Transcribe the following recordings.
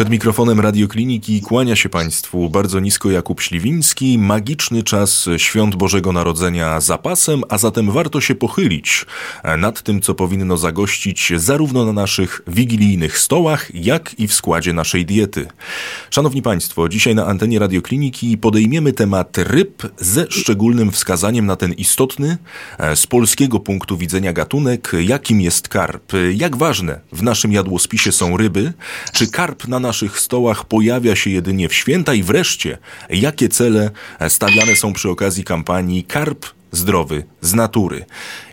Przed mikrofonem Radiokliniki kłania się Państwu bardzo nisko Jakub Śliwiński. Magiczny czas świąt Bożego Narodzenia zapasem, a zatem warto się pochylić nad tym, co powinno zagościć zarówno na naszych wigilijnych stołach, jak i w składzie naszej diety. Szanowni Państwo, dzisiaj na antenie Radiokliniki podejmiemy temat ryb ze szczególnym wskazaniem na ten istotny z polskiego punktu widzenia gatunek, jakim jest karp. Jak ważne w naszym jadłospisie są ryby? Czy karp na naszych stołach pojawia się jedynie w święta i wreszcie, jakie cele stawiane są przy okazji kampanii Karp zdrowy z natury.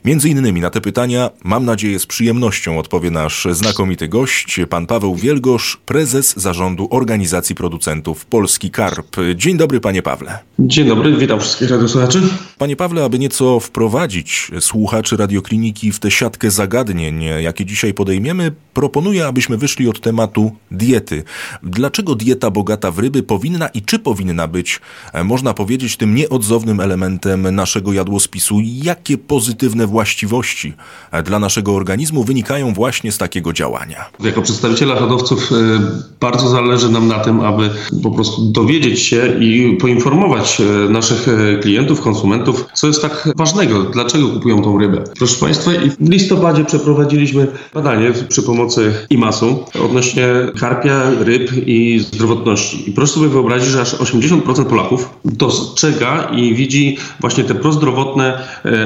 Między innymi na te pytania, mam nadzieję, z przyjemnością odpowie nasz znakomity gość, pan Paweł Wielgosz, prezes zarządu Organizacji Producentów Polski Karp. Dzień dobry, panie Pawle. Dzień dobry, witam wszystkich radiosłuchaczy. Panie Pawle, aby nieco wprowadzić słuchaczy radiokliniki w tę siatkę zagadnień, jakie dzisiaj podejmiemy, proponuję, abyśmy wyszli od tematu diety. Dlaczego dieta bogata w ryby powinna i czy powinna być, można powiedzieć, tym nieodzownym elementem naszego jadłospisu? Jakie pozytywne właściwości dla naszego organizmu wynikają właśnie z takiego działania? Jako przedstawiciela hodowców e, bardzo zależy nam na tym, aby po prostu dowiedzieć się i poinformować e, naszych e, klientów, konsumentów, co jest tak ważnego, dlaczego kupują tą rybę. Proszę Państwa, w listopadzie przeprowadziliśmy badanie przy pomocy IMAS-u odnośnie karpia, ryb i zdrowotności. I proszę sobie wyobrazić, że aż 80% Polaków dostrzega i widzi właśnie te prozdrowotne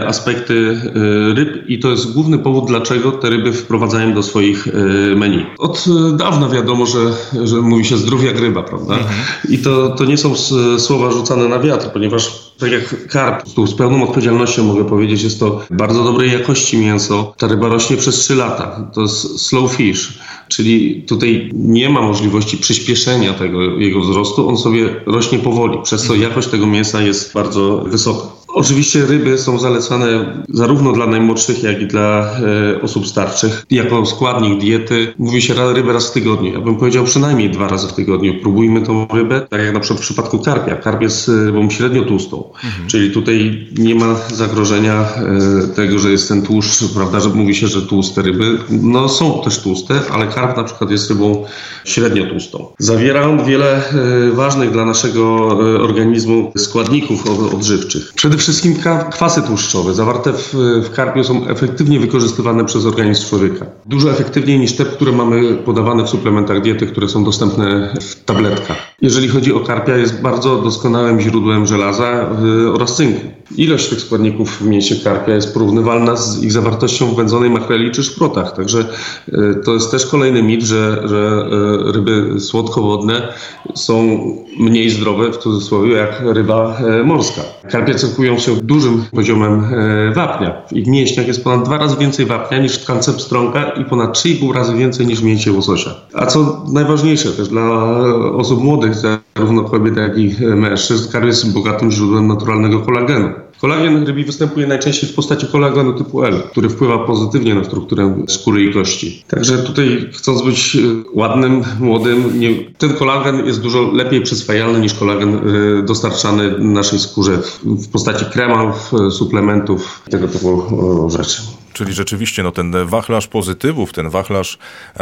aspekty E, ryb i to jest główny powód, dlaczego te ryby wprowadzają do swoich e, menu. Od e, dawna wiadomo, że, że mówi się zdrów jak ryba, prawda? Mhm. I to, to nie są słowa rzucane na wiatr, ponieważ tak jak karp, tu z pełną odpowiedzialnością mogę powiedzieć, jest to bardzo dobrej jakości mięso. Ta ryba rośnie przez 3 lata. To jest slow fish, czyli tutaj nie ma możliwości przyspieszenia tego jego wzrostu. On sobie rośnie powoli, przez co jakość tego mięsa jest bardzo wysoka. Oczywiście ryby są zalecane zarówno dla najmłodszych, jak i dla e, osób starszych. Jako składnik diety mówi się rybę raz w tygodniu. Ja bym powiedział przynajmniej dwa razy w tygodniu. Próbujmy tą rybę, tak jak na przykład w przypadku karpia. Karp jest rybą średnio tłustą, mhm. czyli tutaj nie ma zagrożenia e, tego, że jest ten tłuszcz, prawda, że mówi się, że tłuste ryby, no są też tłuste, ale karp na przykład jest rybą średnio tłustą. Zawiera on wiele e, ważnych dla naszego e, organizmu składników odżywczych. Przede wszystkim kwasy tłuszczowe zawarte w, w są efektywnie wykorzystywane przez organizm człowieka. Dużo efektywniej niż te, które mamy podawane w suplementach diety, które są dostępne w tabletkach. Jeżeli chodzi o karpia, jest bardzo doskonałym źródłem żelaza yy, oraz cynku. Ilość tych składników w mięsie karpia jest porównywalna z ich zawartością w wędzonej makreli czy szprotach. Także yy, to jest też kolejny mit, że, że yy, ryby słodkowodne są mniej zdrowe, w cudzysłowie, jak ryba morska. Karpie cechują się dużym poziomem wapnia. W ich mięśniach jest ponad dwa razy więcej wapnia niż w tkance i ponad 3,5 razy więcej niż w mięsie łososia. A co najważniejsze też dla osób młodych, zarówno kobiet, jak i mężczyzn, karp jest bogatym źródłem naturalnego kolagenu. Kolagen rybi występuje najczęściej w postaci kolagenu typu L, który wpływa pozytywnie na strukturę skóry i kości. Także tutaj chcąc być e, ładnym, młodym, nie, ten kolagen jest dużo lepiej przyswajalny niż kolagen e, dostarczany naszej skórze w postaci kremów, suplementów, tego typu rzeczy. Czyli rzeczywiście no, ten wachlarz pozytywów, ten wachlarz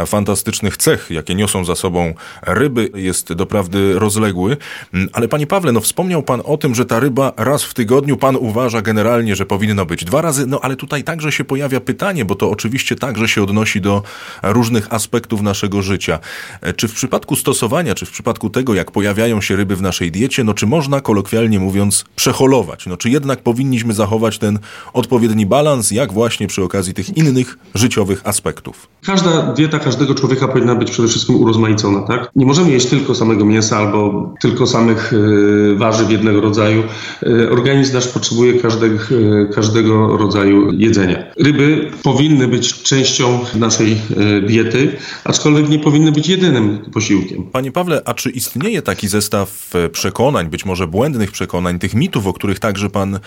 fantastycznych cech, jakie niosą za sobą ryby, jest doprawdy rozległy. Mm, ale panie Pawle, no wspomniał pan o tym, że ta ryba raz w tygodniu, pan uważa generalnie, że powinno być dwa razy, no ale tutaj także się pojawia pytanie, bo to oczywiście także się odnosi do różnych aspektów naszego życia. E, czy w przypadku stosowania, czy w przypadku tego, jak pojawiają się ryby w naszej diecie, no czy można kolokwialnie mówiąc przeholować? No czy jednak powinniśmy zachować ten odpowiedni balans, jak właśnie przy tych innych życiowych aspektów. Każda dieta każdego człowieka powinna być przede wszystkim urozmaicona, tak? Nie możemy jeść tylko samego mięsa albo tylko samych y, warzyw jednego rodzaju. Y, organizm nasz potrzebuje każdego, y, każdego rodzaju jedzenia. Ryby powinny być częścią naszej diety, aczkolwiek nie powinny być jedynym posiłkiem. Panie Pawle, a czy istnieje taki zestaw przekonań, być może błędnych przekonań, tych mitów, o których także pan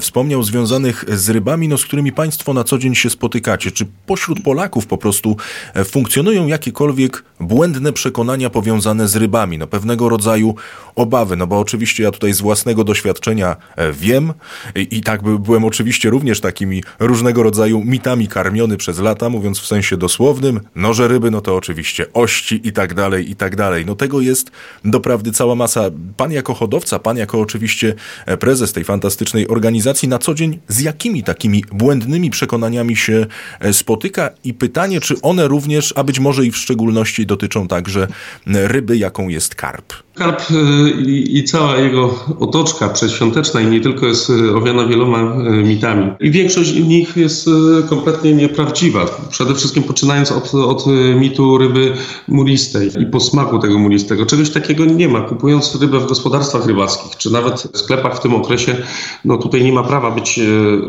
wspomniał, związanych z rybami, no, z którymi państwo na co co dzień się spotykacie? Czy pośród Polaków po prostu e, funkcjonują jakiekolwiek błędne przekonania powiązane z rybami? No pewnego rodzaju obawy, no bo oczywiście ja tutaj z własnego doświadczenia e, wiem i, i tak byłem oczywiście również takimi różnego rodzaju mitami karmiony przez lata, mówiąc w sensie dosłownym. No, że ryby, no to oczywiście ości i tak dalej, i tak dalej. No tego jest doprawdy cała masa. Pan jako hodowca, pan jako oczywiście e, prezes tej fantastycznej organizacji na co dzień z jakimi takimi błędnymi przekonaniami się e, spotyka i pytanie, czy one również, a być może i w szczególności dotyczą także ryby, jaką jest karp. Karp y, i, cała jego otoczka przedświąteczna i nie tylko jest y, owiana wieloma y, mitami. I większość z nich jest kompletnie nieprawdziwa. Przede wszystkim poczynając od, od mitu ryby mulistej i posmaku tego mulistego. Czegoś takiego nie ma. Kupując rybę w gospodarstwach rybackich, czy nawet w sklepach w tym okresie, no tutaj nie ma prawa być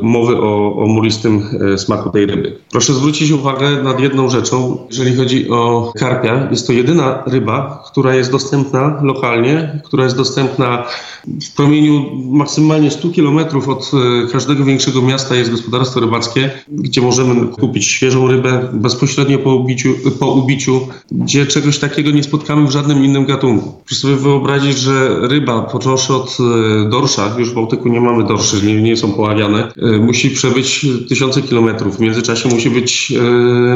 mowy o, o mulistym smaku tej ryby. Proszę zwrócić uwagę nad jedną rzeczą. Jeżeli chodzi o karpia, jest to jedyna ryba, która jest dostępna lokalnie lokalnie, która jest dostępna w promieniu maksymalnie 100 kilometrów od e, każdego większego miasta jest gospodarstwo rybackie, gdzie możemy kupić świeżą rybę bezpośrednio po ubiciu, po ubiciu gdzie czegoś takiego nie spotkamy w żadnym innym gatunku. Proszę sobie wyobrazić, że ryba, począwszy od e, dorsza, już w Bałtyku nie mamy dorszy, nie, nie są poławiane, e, musi przebyć tysiące kilometrów. W międzyczasie musi być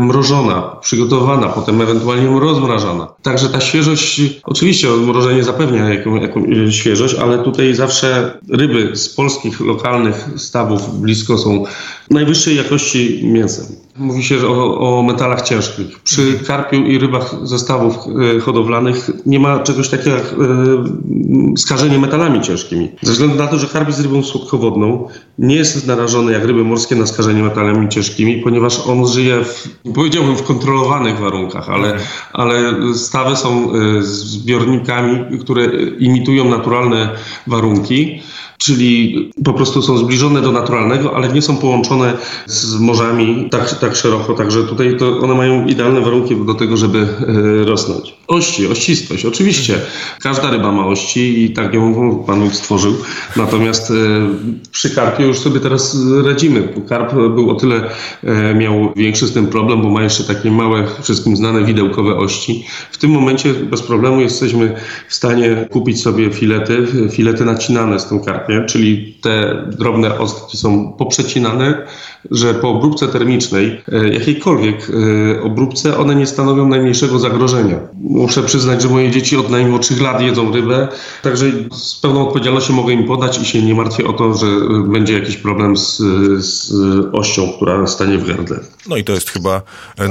mrożona, przygotowana, potem ewentualnie rozmrażana. Także ta świeżość, oczywiście odmrożenie nie zapewnia jaką, jaką świeżość, ale tutaj zawsze ryby z polskich lokalnych stawów blisko są najwyższej jakości mięsem. Mówi się o, o metalach ciężkich. Przy karpiu i rybach zestawów e, hodowlanych nie ma czegoś takiego jak e, skażenie metalami ciężkimi. Ze względu na to, że karp jest rybą słodkowodną, nie jest narażony jak ryby morskie na skażenie metalami ciężkimi, ponieważ on żyje, w, powiedziałbym, w kontrolowanych warunkach, ale, ale stawy są e, zbiornikami, które imitują naturalne warunki czyli po prostu są zbliżone do naturalnego, ale nie są połączone z morzami tak, tak szeroko, także tutaj to one mają idealne warunki do tego, żeby e, rosnąć. Ości, ościstość, oczywiście. Każda ryba ma ości i tak ją Pan Bóg stworzył, natomiast e, przy karpie już sobie teraz radzimy. Karp był o tyle, e, miał większy z tym problem, bo ma jeszcze takie małe, wszystkim znane widełkowe ości. W tym momencie bez problemu jesteśmy w stanie kupić sobie filety, filety nacinane z tym karpiem czyli te drobne ostki są poprzecinane, że po obróbce termicznej, e, jakiejkolwiek e, obróbce, one nie stanowią najmniejszego zagrożenia. Muszę przyznać, że moje dzieci od najmłodszych lat jedzą rybę, także z pełną odpowiedzialnością mogę im podać i się nie martwię o to, że będzie jakiś problem z, z ością, która stanie w gardle. No i to jest chyba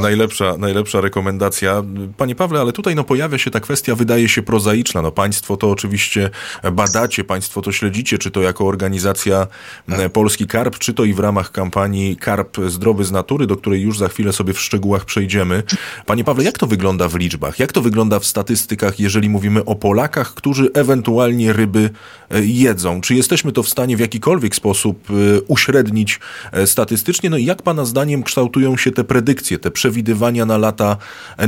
najlepsza, najlepsza rekomendacja. Panie Pawle, ale tutaj no, pojawia się ta kwestia, wydaje się prozaiczna. No, państwo to oczywiście badacie, państwo to śledzicie, czy to jako organizacja tak. Polski Karp, czy to i w ramach kampanii Karp Zdrowy z Natury, do której już za chwilę sobie w szczegółach przejdziemy. Panie Pawle, jak to wygląda w liczbach? Jak to wygląda w statystykach, jeżeli mówimy o Polakach, którzy ewentualnie ryby e, jedzą? Czy jesteśmy to w stanie w jakikolwiek sposób e, uśrednić e, statystycznie? No i jak Pana zdaniem kształtują się te predykcje, te przewidywania na lata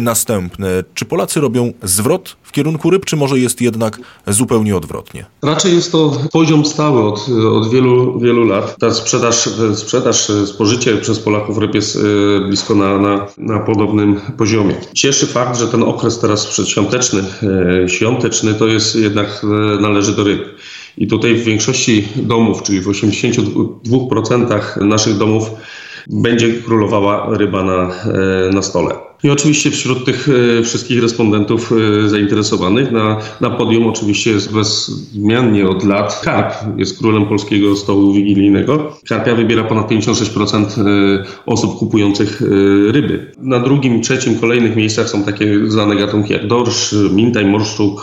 następne? Czy Polacy robią zwrot w kierunku ryb, czy może jest jednak zupełnie odwrotnie? Raczej jest to poziom stały od, od wielu, wielu lat. Ta sprzedaż, sprzedaż, spożycie przez Polaków ryb jest e, blisko na, na, na podobnym poziomie. Cieszy fakt, że ten okres teraz przedświąteczny, e, świąteczny, to jest jednak e, należy do ryb. I tutaj w większości domów, czyli w 82% naszych domów, będzie królowała ryba na, na stole. I oczywiście wśród tych e, wszystkich respondentów e, zainteresowanych na, na podium oczywiście jest bezwzmiennie od lat karp. Jest królem polskiego stołu wigilijnego. Karpia wybiera ponad 56% e, osób kupujących ryby. Na drugim, trzecim, kolejnych miejscach są takie znane gatunki jak dorsz, mintaj, morszczuk,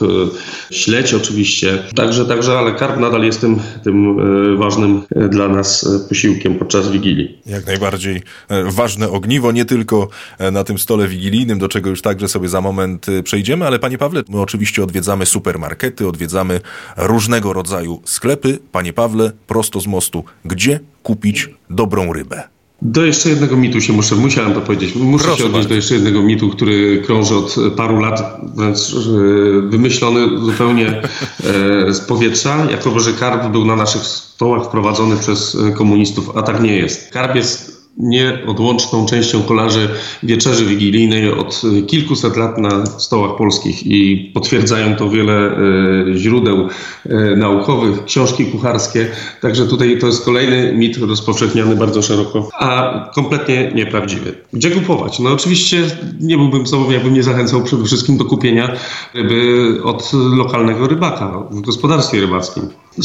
śledź oczywiście. Także, także ale karp nadal jest tym, tym ważnym dla nas posiłkiem podczas Wigilii. Jak najbardziej ważne ogniwo, nie tylko na tym stole wigilijnym, do czego już także sobie za moment y, przejdziemy, ale panie Pawle, my oczywiście odwiedzamy supermarkety, odwiedzamy różnego rodzaju sklepy. Panie Pawle, prosto z mostu, gdzie kupić dobrą rybę? Do jeszcze jednego mitu się muszę, musiałem to powiedzieć. Muszę Proszę się odnieść bardzo. do jeszcze jednego mitu, który krąży od paru lat, wręcz e, wymyślony zupełnie e, z powietrza, jakoby, że karp był na naszych stołach wprowadzony przez komunistów, a tak nie jest. Karp jest nieodłączną częścią kolarzy wieczerzy wigilijnej od kilkuset lat na stołach polskich i potwierdzają to wiele e, źródeł e, naukowych, książki kucharskie. Także tutaj to jest kolejny mit rozpowszechniany bardzo szeroko, a kompletnie nieprawdziwy. Gdzie kupować? No oczywiście nie byłbym sobą, jakbym nie zachęcał przede wszystkim do kupienia ryby od lokalnego rybaka w gospodarstwie rybackim.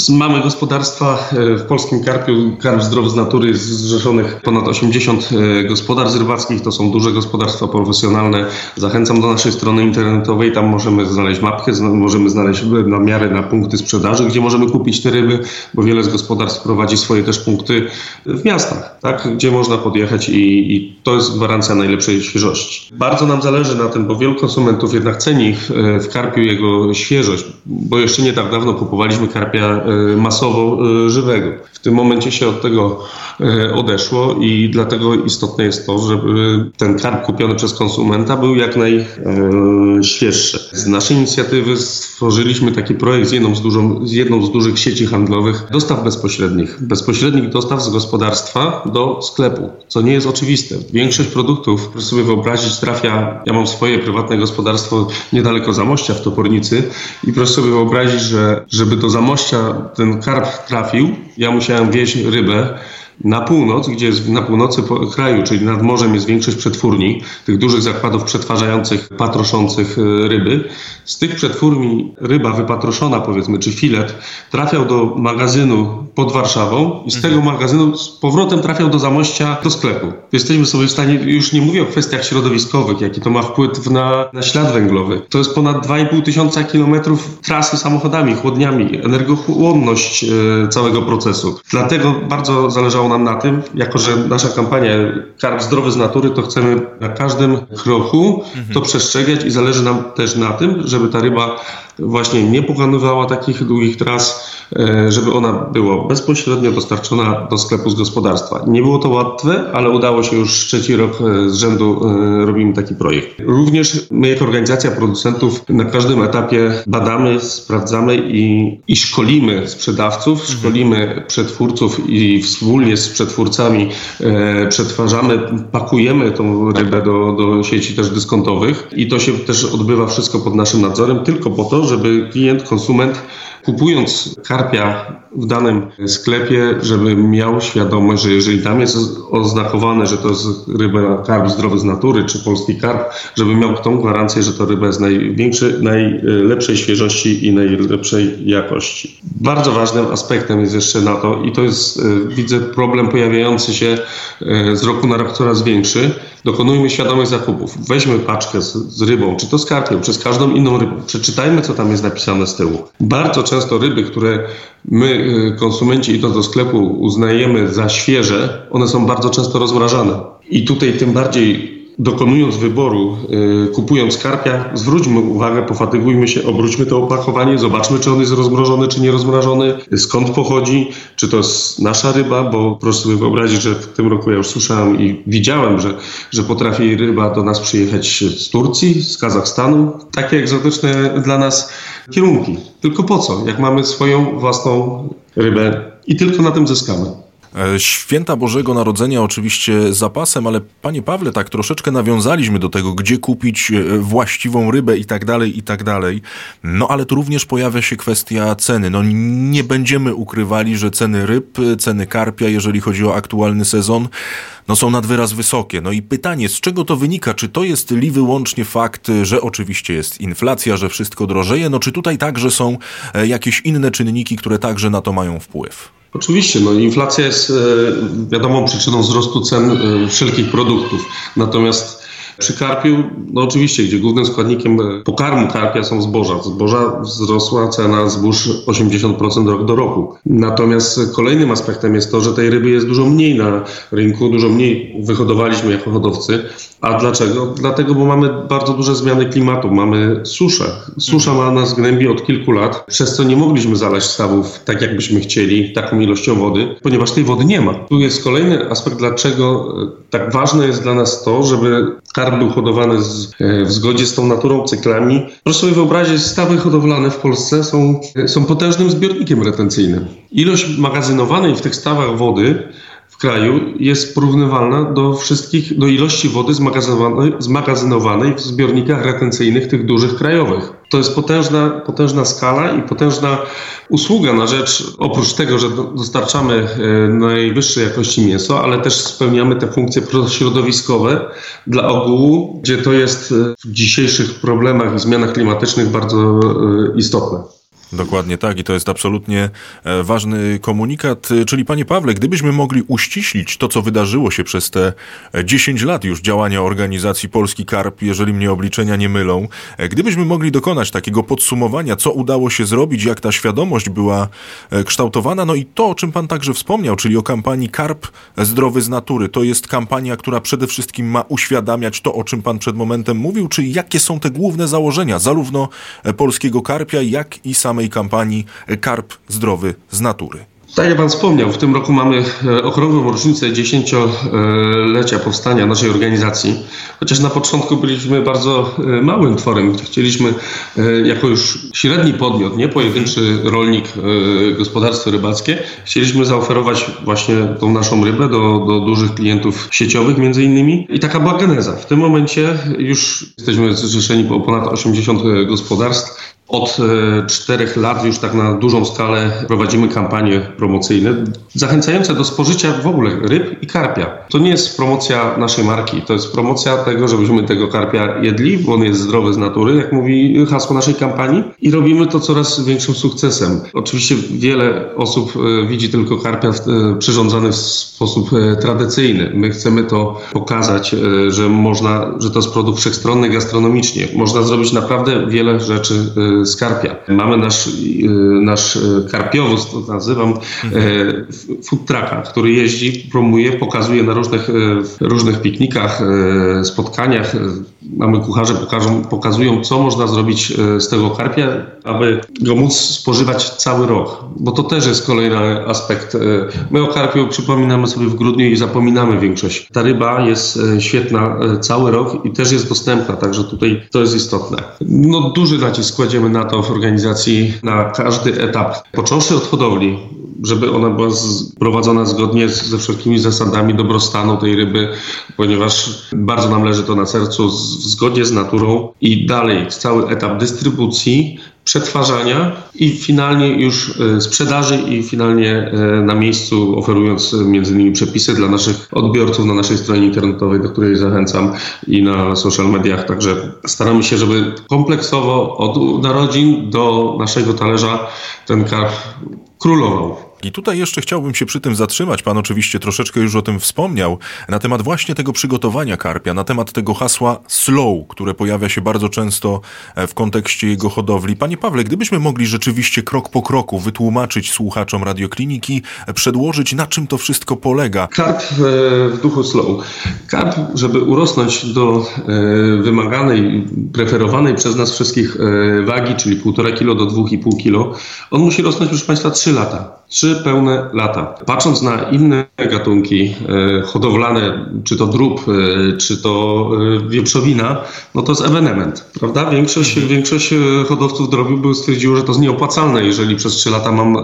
Mamy gospodarstwa e, w polskim karpiu, karp zdrowy z natury zrzeszonych ponad 80 e, gospodarstw rybackich. To są duże gospodarstwa profesjonalne. Zachęcam do naszej strony internetowej. Tam możemy znaleźć mapkę, możemy znaleźć namiary na punkty sprzedaży, gdzie możemy kupić te ryby, bo wiele z gospodarstw prowadzi swoje też punkty w miastach, tak? gdzie można podjechać i, i to jest gwarancja najlepszej świeżości. Bardzo nam zależy na tym, bo wielu konsumentów jednak ceni e, w karpiu jego świeżość, bo jeszcze nie tak dawno kupowaliśmy karpia masowo żywego. W tym momencie się od tego E, odeszło i dlatego istotne jest to, żeby ten karp kupiony przez konsumenta był jak najświeższy. Z naszej inicjatywy stworzyliśmy taki projekt z jedną z, dużą, z jedną z dużych sieci handlowych dostaw bezpośrednich. Bezpośrednich dostaw z gospodarstwa do sklepu, co nie jest oczywiste. Większość produktów, proszę sobie wyobrazić, trafia, ja mam swoje prywatne gospodarstwo niedaleko Zamościa w Topornicy i proszę sobie wyobrazić, że żeby do Zamościa ten karp trafił, ja musiałem wieźć rybę na północ, gdzie jest na północy kraju, czyli nad morzem jest większość przetwórni, tych dużych zakładów przetwarzających, patroszących e, ryby. Z tych przetwórni ryba wypatroszona, powiedzmy, czy filet, trafiał do magazynu pod Warszawą i z tego mhm. magazynu z powrotem trafiał do Zamościa, do sklepu. Jesteśmy sobie w stanie, już nie mówię o kwestiach środowiskowych, jaki to ma wpływ na, na ślad węglowy. To jest ponad 2,5 tysiąca kilometrów trasy samochodami, chłodniami, energochłonność e, całego procesu. Dlatego bardzo zależało nam na tym, jako że nasza kampania Karp Zdrowy z Natury, to chcemy na każdym kroku to przestrzegać i zależy nam też na tym, żeby ta ryba właśnie nie pokonywała takich długich tras, e, żeby ona była bezpośrednio dostarczona do sklepu z gospodarstwa. Nie było to łatwe, ale udało się już trzeci rok e, z rzędu e, robimy taki projekt. Również my jako organizacja producentów na każdym etapie badamy, sprawdzamy i, i szkolimy sprzedawców, mhm. szkolimy przetwórców i wspólnie z przetwórcami przetwarzamy, pakujemy tą rybę do, do sieci też dyskontowych i to się też odbywa wszystko pod naszym nadzorem tylko po to, żeby klient, konsument kupując karpia w danym sklepie, żeby miał świadomość, że jeżeli tam jest oznakowane, że to jest ryba karp zdrowy z natury, czy polski karp, żeby miał tą gwarancję, że to ryba jest największej, najlepszej świeżości i najlepszej jakości. Bardzo ważnym aspektem jest jeszcze na to i to jest, e, widzę, problem pojawiający się e, z roku na rok coraz większy, dokonujmy świadomych zakupów. Weźmy paczkę z, z rybą, czy to z karpią, czy z każdą inną rybą. Przeczytajmy, co tam jest napisane z tyłu. Bardzo często ryby, które my, konsumenci, idąc do sklepu, uznajemy za świeże, one są bardzo często rozmrażane. I tutaj tym bardziej dokonując wyboru, yy, kupując karpia, zwróćmy uwagę, pofatygujmy się, obróćmy to opakowanie, zobaczmy, czy on jest rozmrożony, czy nie rozmrożony, skąd pochodzi, czy to jest nasza ryba, bo proszę sobie wyobrazić, że w tym roku ja już słyszałem i widziałem, że, że potrafi ryba do nas przyjechać z Turcji, z Kazachstanu. Takie egzotyczne dla nas kierunki. Tylko po co? Jak mamy swoją własną rybę i tylko na tym zyskamy. E, święta Bożego Narodzenia oczywiście zapasem, ale panie Pawle, tak troszeczkę nawiązaliśmy do tego, gdzie kupić e, właściwą rybę i tak dalej, i tak dalej. No ale tu również pojawia się kwestia ceny. No nie będziemy ukrywali, że ceny ryb, ceny karpia, jeżeli chodzi o aktualny sezon, no są nad wyraz wysokie. No i pytanie, z czego to wynika? Czy to jest li wyłącznie fakt, że oczywiście jest inflacja, że wszystko drożeje? No czy tutaj także są e, jakieś inne czynniki, które także na to mają wpływ? Oczywiście, no, inflacja jest e, wiadomą przyczyną wzrostu cen e, wszelkich produktów. Natomiast przy karpiu, no oczywiście, gdzie głównym składnikiem pokarmu karpia są zboża. Zboża wzrosła cena zbóż 80% rok do roku. Natomiast kolejnym aspektem jest to, że tej ryby jest dużo mniej na rynku, dużo mniej wyhodowaliśmy jako hodowcy. A dlaczego? Dlatego, bo mamy bardzo duże zmiany klimatu, mamy suszę. Susza ma nas gnębi od kilku lat, przez co nie mogliśmy zalać stawów tak, jakbyśmy chcieli, taką ilością wody, ponieważ tej wody nie ma. Tu jest kolejny aspekt, dlaczego tak ważne jest dla nas to, żeby karp był hodowany z, e, w zgodzie z tą naturą, cyklami. Proszę sobie wyobrazić, stawy hodowlane w Polsce są, są potężnym zbiornikiem retencyjnym. Ilość magazynowanej w tych stawach wody kraju jest porównywalna do wszystkich, do ilości wody zmagazynowanej, zmagazynowanej w zbiornikach retencyjnych tych dużych krajowych. To jest potężna, potężna skala i potężna usługa na rzecz, oprócz tego, że dostarczamy e, najwyższej jakości mięso, ale też spełniamy te funkcje środowiskowe dla ogółu, gdzie to jest e, w dzisiejszych problemach i zmianach klimatycznych bardzo e, istotne. Dokładnie tak i to jest absolutnie e, ważny komunikat. E, czyli panie Pawle, gdybyśmy mogli uściślić to, co wydarzyło się przez te 10 e, lat już działania organizacji Polski Karp, jeżeli mnie obliczenia nie mylą, gdybyśmy mogli dokonać takiego podsumowania, co udało się zrobić, jak ta świadomość była kształtowana, no i to, o czym pan także wspomniał, czyli o kampanii Karp Zdrowy z Natury. To jest kampania, która przede wszystkim ma uświadamiać to, o czym pan przed momentem mówił, czy jakie są te główne założenia zarówno polskiego karpia, jak i samej kampanii Karp Zdrowy z Natury. Tak jak Pan wspomniał, w tym roku mamy e, okrągłą rocznicę dziesięciolecia powstania naszej organizacji. Chociaż na początku byliśmy bardzo e, małym tworem. Chcieliśmy e, jako już średni podmiot, nie pojedynczy rolnik, gospodarstwo rybackie, chcieliśmy zaoferować właśnie tą naszą rybę do, do dużych klientów sieciowych między innymi. I taka była geneza. W tym momencie już jesteśmy zrzeszeni po ponad 80 gospodarstw od e, czterech lat już tak na dużą skalę prowadzimy kampanie promocyjne zachęcające do spożycia w ogóle ryb i karpia. To nie jest promocja naszej marki, to jest promocja tego, żebyśmy tego karpia jedli, bo on jest zdrowy z natury, jak mówi hasło naszej kampanii i robimy to coraz większym sukcesem. Oczywiście wiele osób e, widzi tylko karpia e, przyrządzany w sposób tradycyjny. My chcemy to pokazać, że można, że to jest produkt wszechstronny gastronomicznie. Można zrobić naprawdę wiele rzeczy skarpia. Mamy nasz, y, nasz y, karpiowóz, to nazywam, mhm. food trucka, który jeździ, promuje, pokazuje na różnych, różnych piknikach, spotkaniach. Mamy kucharze, pokażą, pokazują, co można zrobić z tego karpia, aby go móc spożywać cały rok. Bo to też jest kolejny aspekt. My o karpiu przypominamy sobie w grudniu i zapominamy większość. Ta ryba jest świetna cały rok i też jest dostępna, także tutaj to jest istotne. No, duży nacisk kładziemy na to w organizacji na każdy etap, począwszy od hodowli, żeby ona była prowadzona zgodnie ze wszelkimi zasadami dobrostanu tej ryby, ponieważ bardzo nam leży to na sercu, zgodnie z naturą i dalej cały etap dystrybucji, przetwarzania i finalnie już e, sprzedaży i finalnie e, na miejscu oferując między innymi przepisy dla naszych odbiorców na naszej stronie internetowej, do której zachęcam i na social mediach. Także staramy się, żeby kompleksowo od narodzin do naszego talerza ten karp królował. I tutaj jeszcze chciałbym się przy tym zatrzymać. Pan oczywiście troszeczkę już o tym wspomniał. Na temat właśnie tego przygotowania karpia, na temat tego hasła slow, które pojawia się bardzo często e, w kontekście jego hodowli. Panie Pawle, gdybyśmy mogli rzeczywiście krok po kroku wytłumaczyć słuchaczom radiokliniki, e, przedłożyć na czym to wszystko polega. Karp e, w duchu slow. Karp, żeby urosnąć do wymaganej, preferowanej przez nas wszystkich wagi, czyli 1,5 kg do 2,5 kg, on musi rosnąć, proszę Państwa, 3 lata. Trzy pełne lata. Patrząc na inne gatunki e, hodowlane, czy to drób, e, czy to e, wieprzowina, no to jest ewenement, prawda? Większość, większość hodowców drobiu stwierdziło, że to jest nieopłacalne, jeżeli przez trzy lata mam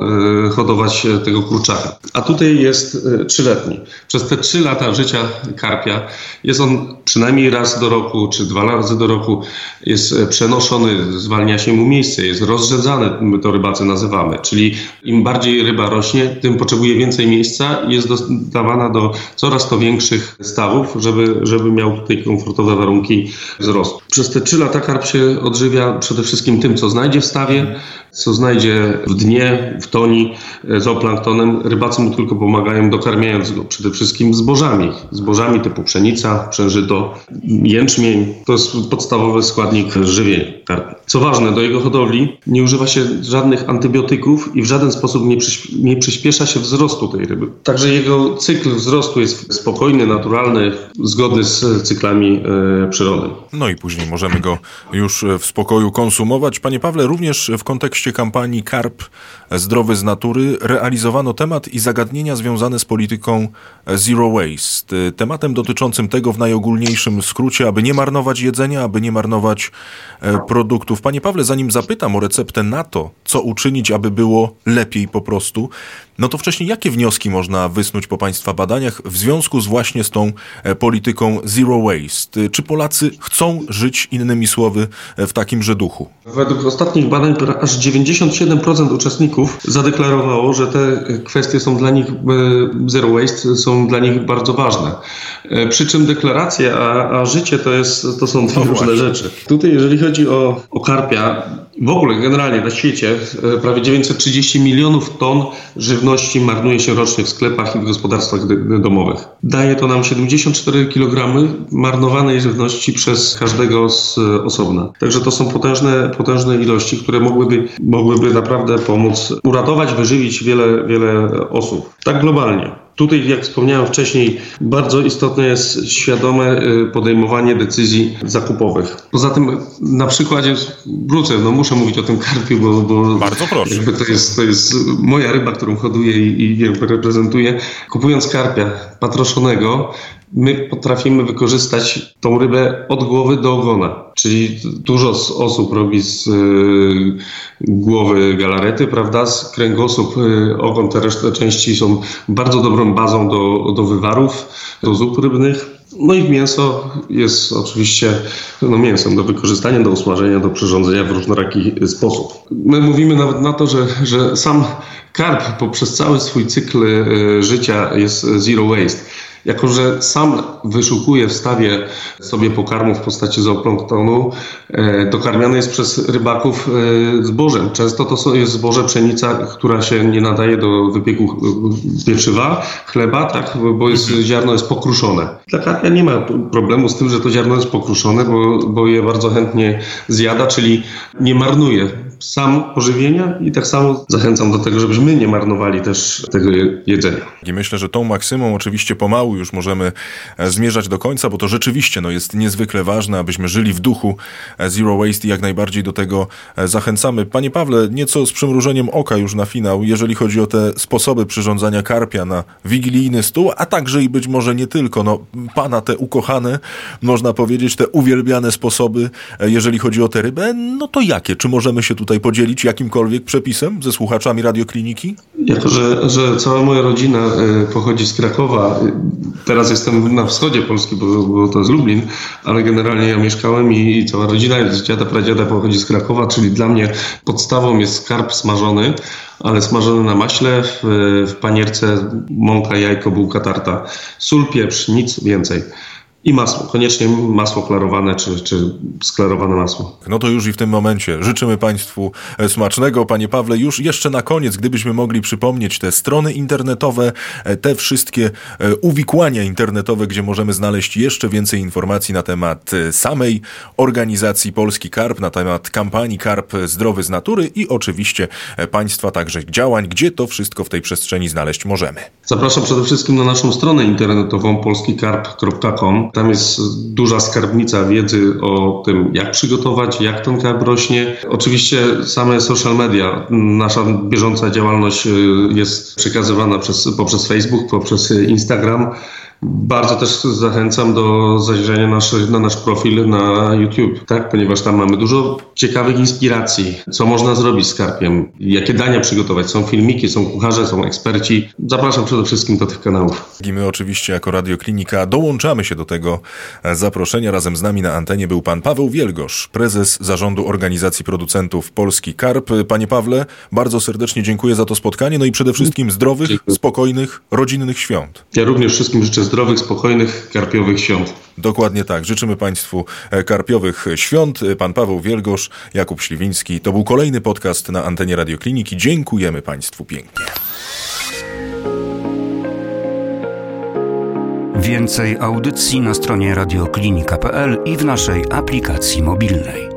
hodować tego kurczaka. A tutaj jest trzyletni. Przez te trzy lata życia karpia jest on przynajmniej raz do roku, czy dwa razy do roku jest przenoszony, zwalnia się mu miejsce, jest rozrzedzany, my to rybacy nazywamy, czyli im bardziej ryba rośnie, tym potrzebuje więcej miejsca i jest dodawana do coraz to większych stawów, żeby, żeby miał tutaj komfortowe warunki wzrostu. Przez te trzy lata karp się odżywia przede wszystkim tym, co znajdzie w stawie, co znajdzie w dnie, w toni e, zooplanktonem. Rybacy mu tylko pomagają dokarmiając go przede wszystkim zbożami. Zbożami typu pszenica, przężyto, jęczmień. To jest podstawowy składnik żywień karpi. Co ważne, do jego hodowli nie używa się żadnych antybiotyków i w żaden sposób nie, nie przyspiesza się wzrostu tej ryby. Także jego cykl wzrostu jest spokojny, naturalny, zgodny z cyklami e, przyrody. No i później możemy go już w spokoju konsumować. Panie Pawle, również w kontekście kontekście kampanii Karp Zdrowy z Natury realizowano temat i zagadnienia związane z polityką Zero Waste. Tematem dotyczącym tego w najogólniejszym skrócie, aby nie marnować jedzenia, aby nie marnować e, produktów. Panie Pawle, zanim zapytam o receptę na to, co uczynić, aby było lepiej po prostu, No to wcześniej jakie wnioski można wysnuć po Państwa badaniach w związku z właśnie z tą e, polityką zero waste? Czy Polacy chcą żyć, innymi słowy, e, w takimże duchu? Według ostatnich badań aż 97% uczestników zadeklarowało, że te kwestie są dla nich, e, zero waste są dla nich bardzo ważne. Przy czym deklaracje, a, a życie to, jest, to są dwie no różne rzeczy. Tutaj jeżeli chodzi o, o karpia, w ogóle generalnie na świecie prawie 930 milionów ton żywności marnuje się rocznie w sklepach i w gospodarstwach domowych. Daje to nam 74 kg marnowanej żywności przez każdego z osobna. Także to są potężne, potężne ilości, które mogłyby, mogłyby naprawdę pomóc uratować, wyżywić wiele, wiele osób. Tak globalnie. Tutaj, jak wspomniałem wcześniej, bardzo istotne jest świadome y, podejmowanie decyzji zakupowych. Poza tym na przykładzie, wrócę, no muszę mówić o tym karpiu, bo, bo bardzo proszę. Jakby to, jest, to jest moja ryba, którą hoduję i, i reprezentuję. Kupując karpia patroszonego, my potrafimy wykorzystać tą rybę od głowy do ogona. Czyli dużo osób robi z y, głowy galarety, prawda? Z kręgosłup, y, ogon, te resztę części są bardzo dobrą bazą do, do wywarów, do zup rybnych. No i mięso jest oczywiście no, mięsem do wykorzystania, do usmażenia, do przyrządzenia w różnoraki sposób. My mówimy nawet na to, że, że sam karp poprzez cały swój cykl y, życia jest zero waste. Jako, że sam wyszukuje w stawie sobie pokarmu w postaci zooplanktonu, e, dokarmiany jest przez rybaków e, zbożem. Często to jest zboże pszenica, która się nie nadaje do wypieku pieczywa, chleba, tak, bo jest, ziarno jest pokruszone. Taka nie ma problemu z tym, że to ziarno jest pokruszone, bo, bo je bardzo chętnie zjada, czyli nie marnuje sam pożywienia i tak samo zachęcam do tego, żebyśmy nie marnowali też tego jedzenia. I myślę, że tą maksymą oczywiście pomału już możemy e, zmierzać do końca, bo to rzeczywiście no, jest niezwykle ważne, abyśmy żyli w duchu e, Zero Waste i jak najbardziej do tego e, zachęcamy. Panie Pawle, nieco z przymrużeniem oka już na finał, jeżeli chodzi o te sposoby przyrządzania karpia na wigilijny stół, a także i być może nie tylko, no pana te ukochane, można powiedzieć, te uwielbiane sposoby, jeżeli chodzi o tę rybę, no to jakie? Czy możemy się tutaj tutaj podzielić jakimkolwiek przepisem ze słuchaczami radiokliniki? Jako, że, że cała moja rodzina e, pochodzi z Krakowa, e, teraz jestem na wschodzie Polski, bo, bo to jest Lublin, ale generalnie ja mieszkałem i, i cała rodzina z dziada, pradziada pochodzi z Krakowa, czyli dla mnie podstawą jest skarb smażony, ale smażony na maśle, w, w panierce mąka, jajko, bułka tarta, sól, pieprz, nic więcej. I masło, koniecznie masło klarowane czy, czy sklarowane masło. No to już i w tym momencie życzymy Państwu e, smacznego. Panie Pawle, już jeszcze na koniec, gdybyśmy mogli przypomnieć te strony internetowe, e, te wszystkie e, uwikłania internetowe, gdzie możemy znaleźć jeszcze więcej informacji na temat samej organizacji Polski Karp, na temat kampanii Karp Zdrowy z Natury i oczywiście Państwa także działań, gdzie to wszystko w tej przestrzeni znaleźć możemy. Zapraszam przede wszystkim na naszą stronę internetową polskikarp.com tam jest duża skarbnica wiedzy o tym, jak przygotować, jak ten karp rośnie. Oczywiście same social media, nasza bieżąca działalność y, jest przekazywana przez, poprzez Facebook, poprzez Instagram. Bardzo też zachęcam do zajrzenia naszy, na nasz profil na YouTube, tak? ponieważ tam mamy dużo ciekawych inspiracji, co można zrobić z karpiem, jakie dania przygotować. Są filmiki, są kucharze, są eksperci. Zapraszam przede wszystkim do tych kanałów. I my oczywiście jako Radioklinika dołączamy się do tego zaproszenia. Razem z nami na antenie był pan Paweł Wielgosz, prezes zarządu Organizacji Producentów Polski Karp. Panie Pawle, bardzo serdecznie dziękuję za to spotkanie, no i przede wszystkim zdrowych, spokojnych, rodzinnych świąt. Ja również wszystkim życzę zdrowych, spokojnych, karpiowych świąt. Dokładnie tak. Życzymy Państwu e, karpiowych świąt. Pan Paweł Wielgosz, Jakub Śliwiński. To był kolejny podcast na antenie Radiokliniki. Dziękujemy Państwu pięknie. Więcej audycji na stronie radioklinika.pl i w naszej aplikacji mobilnej.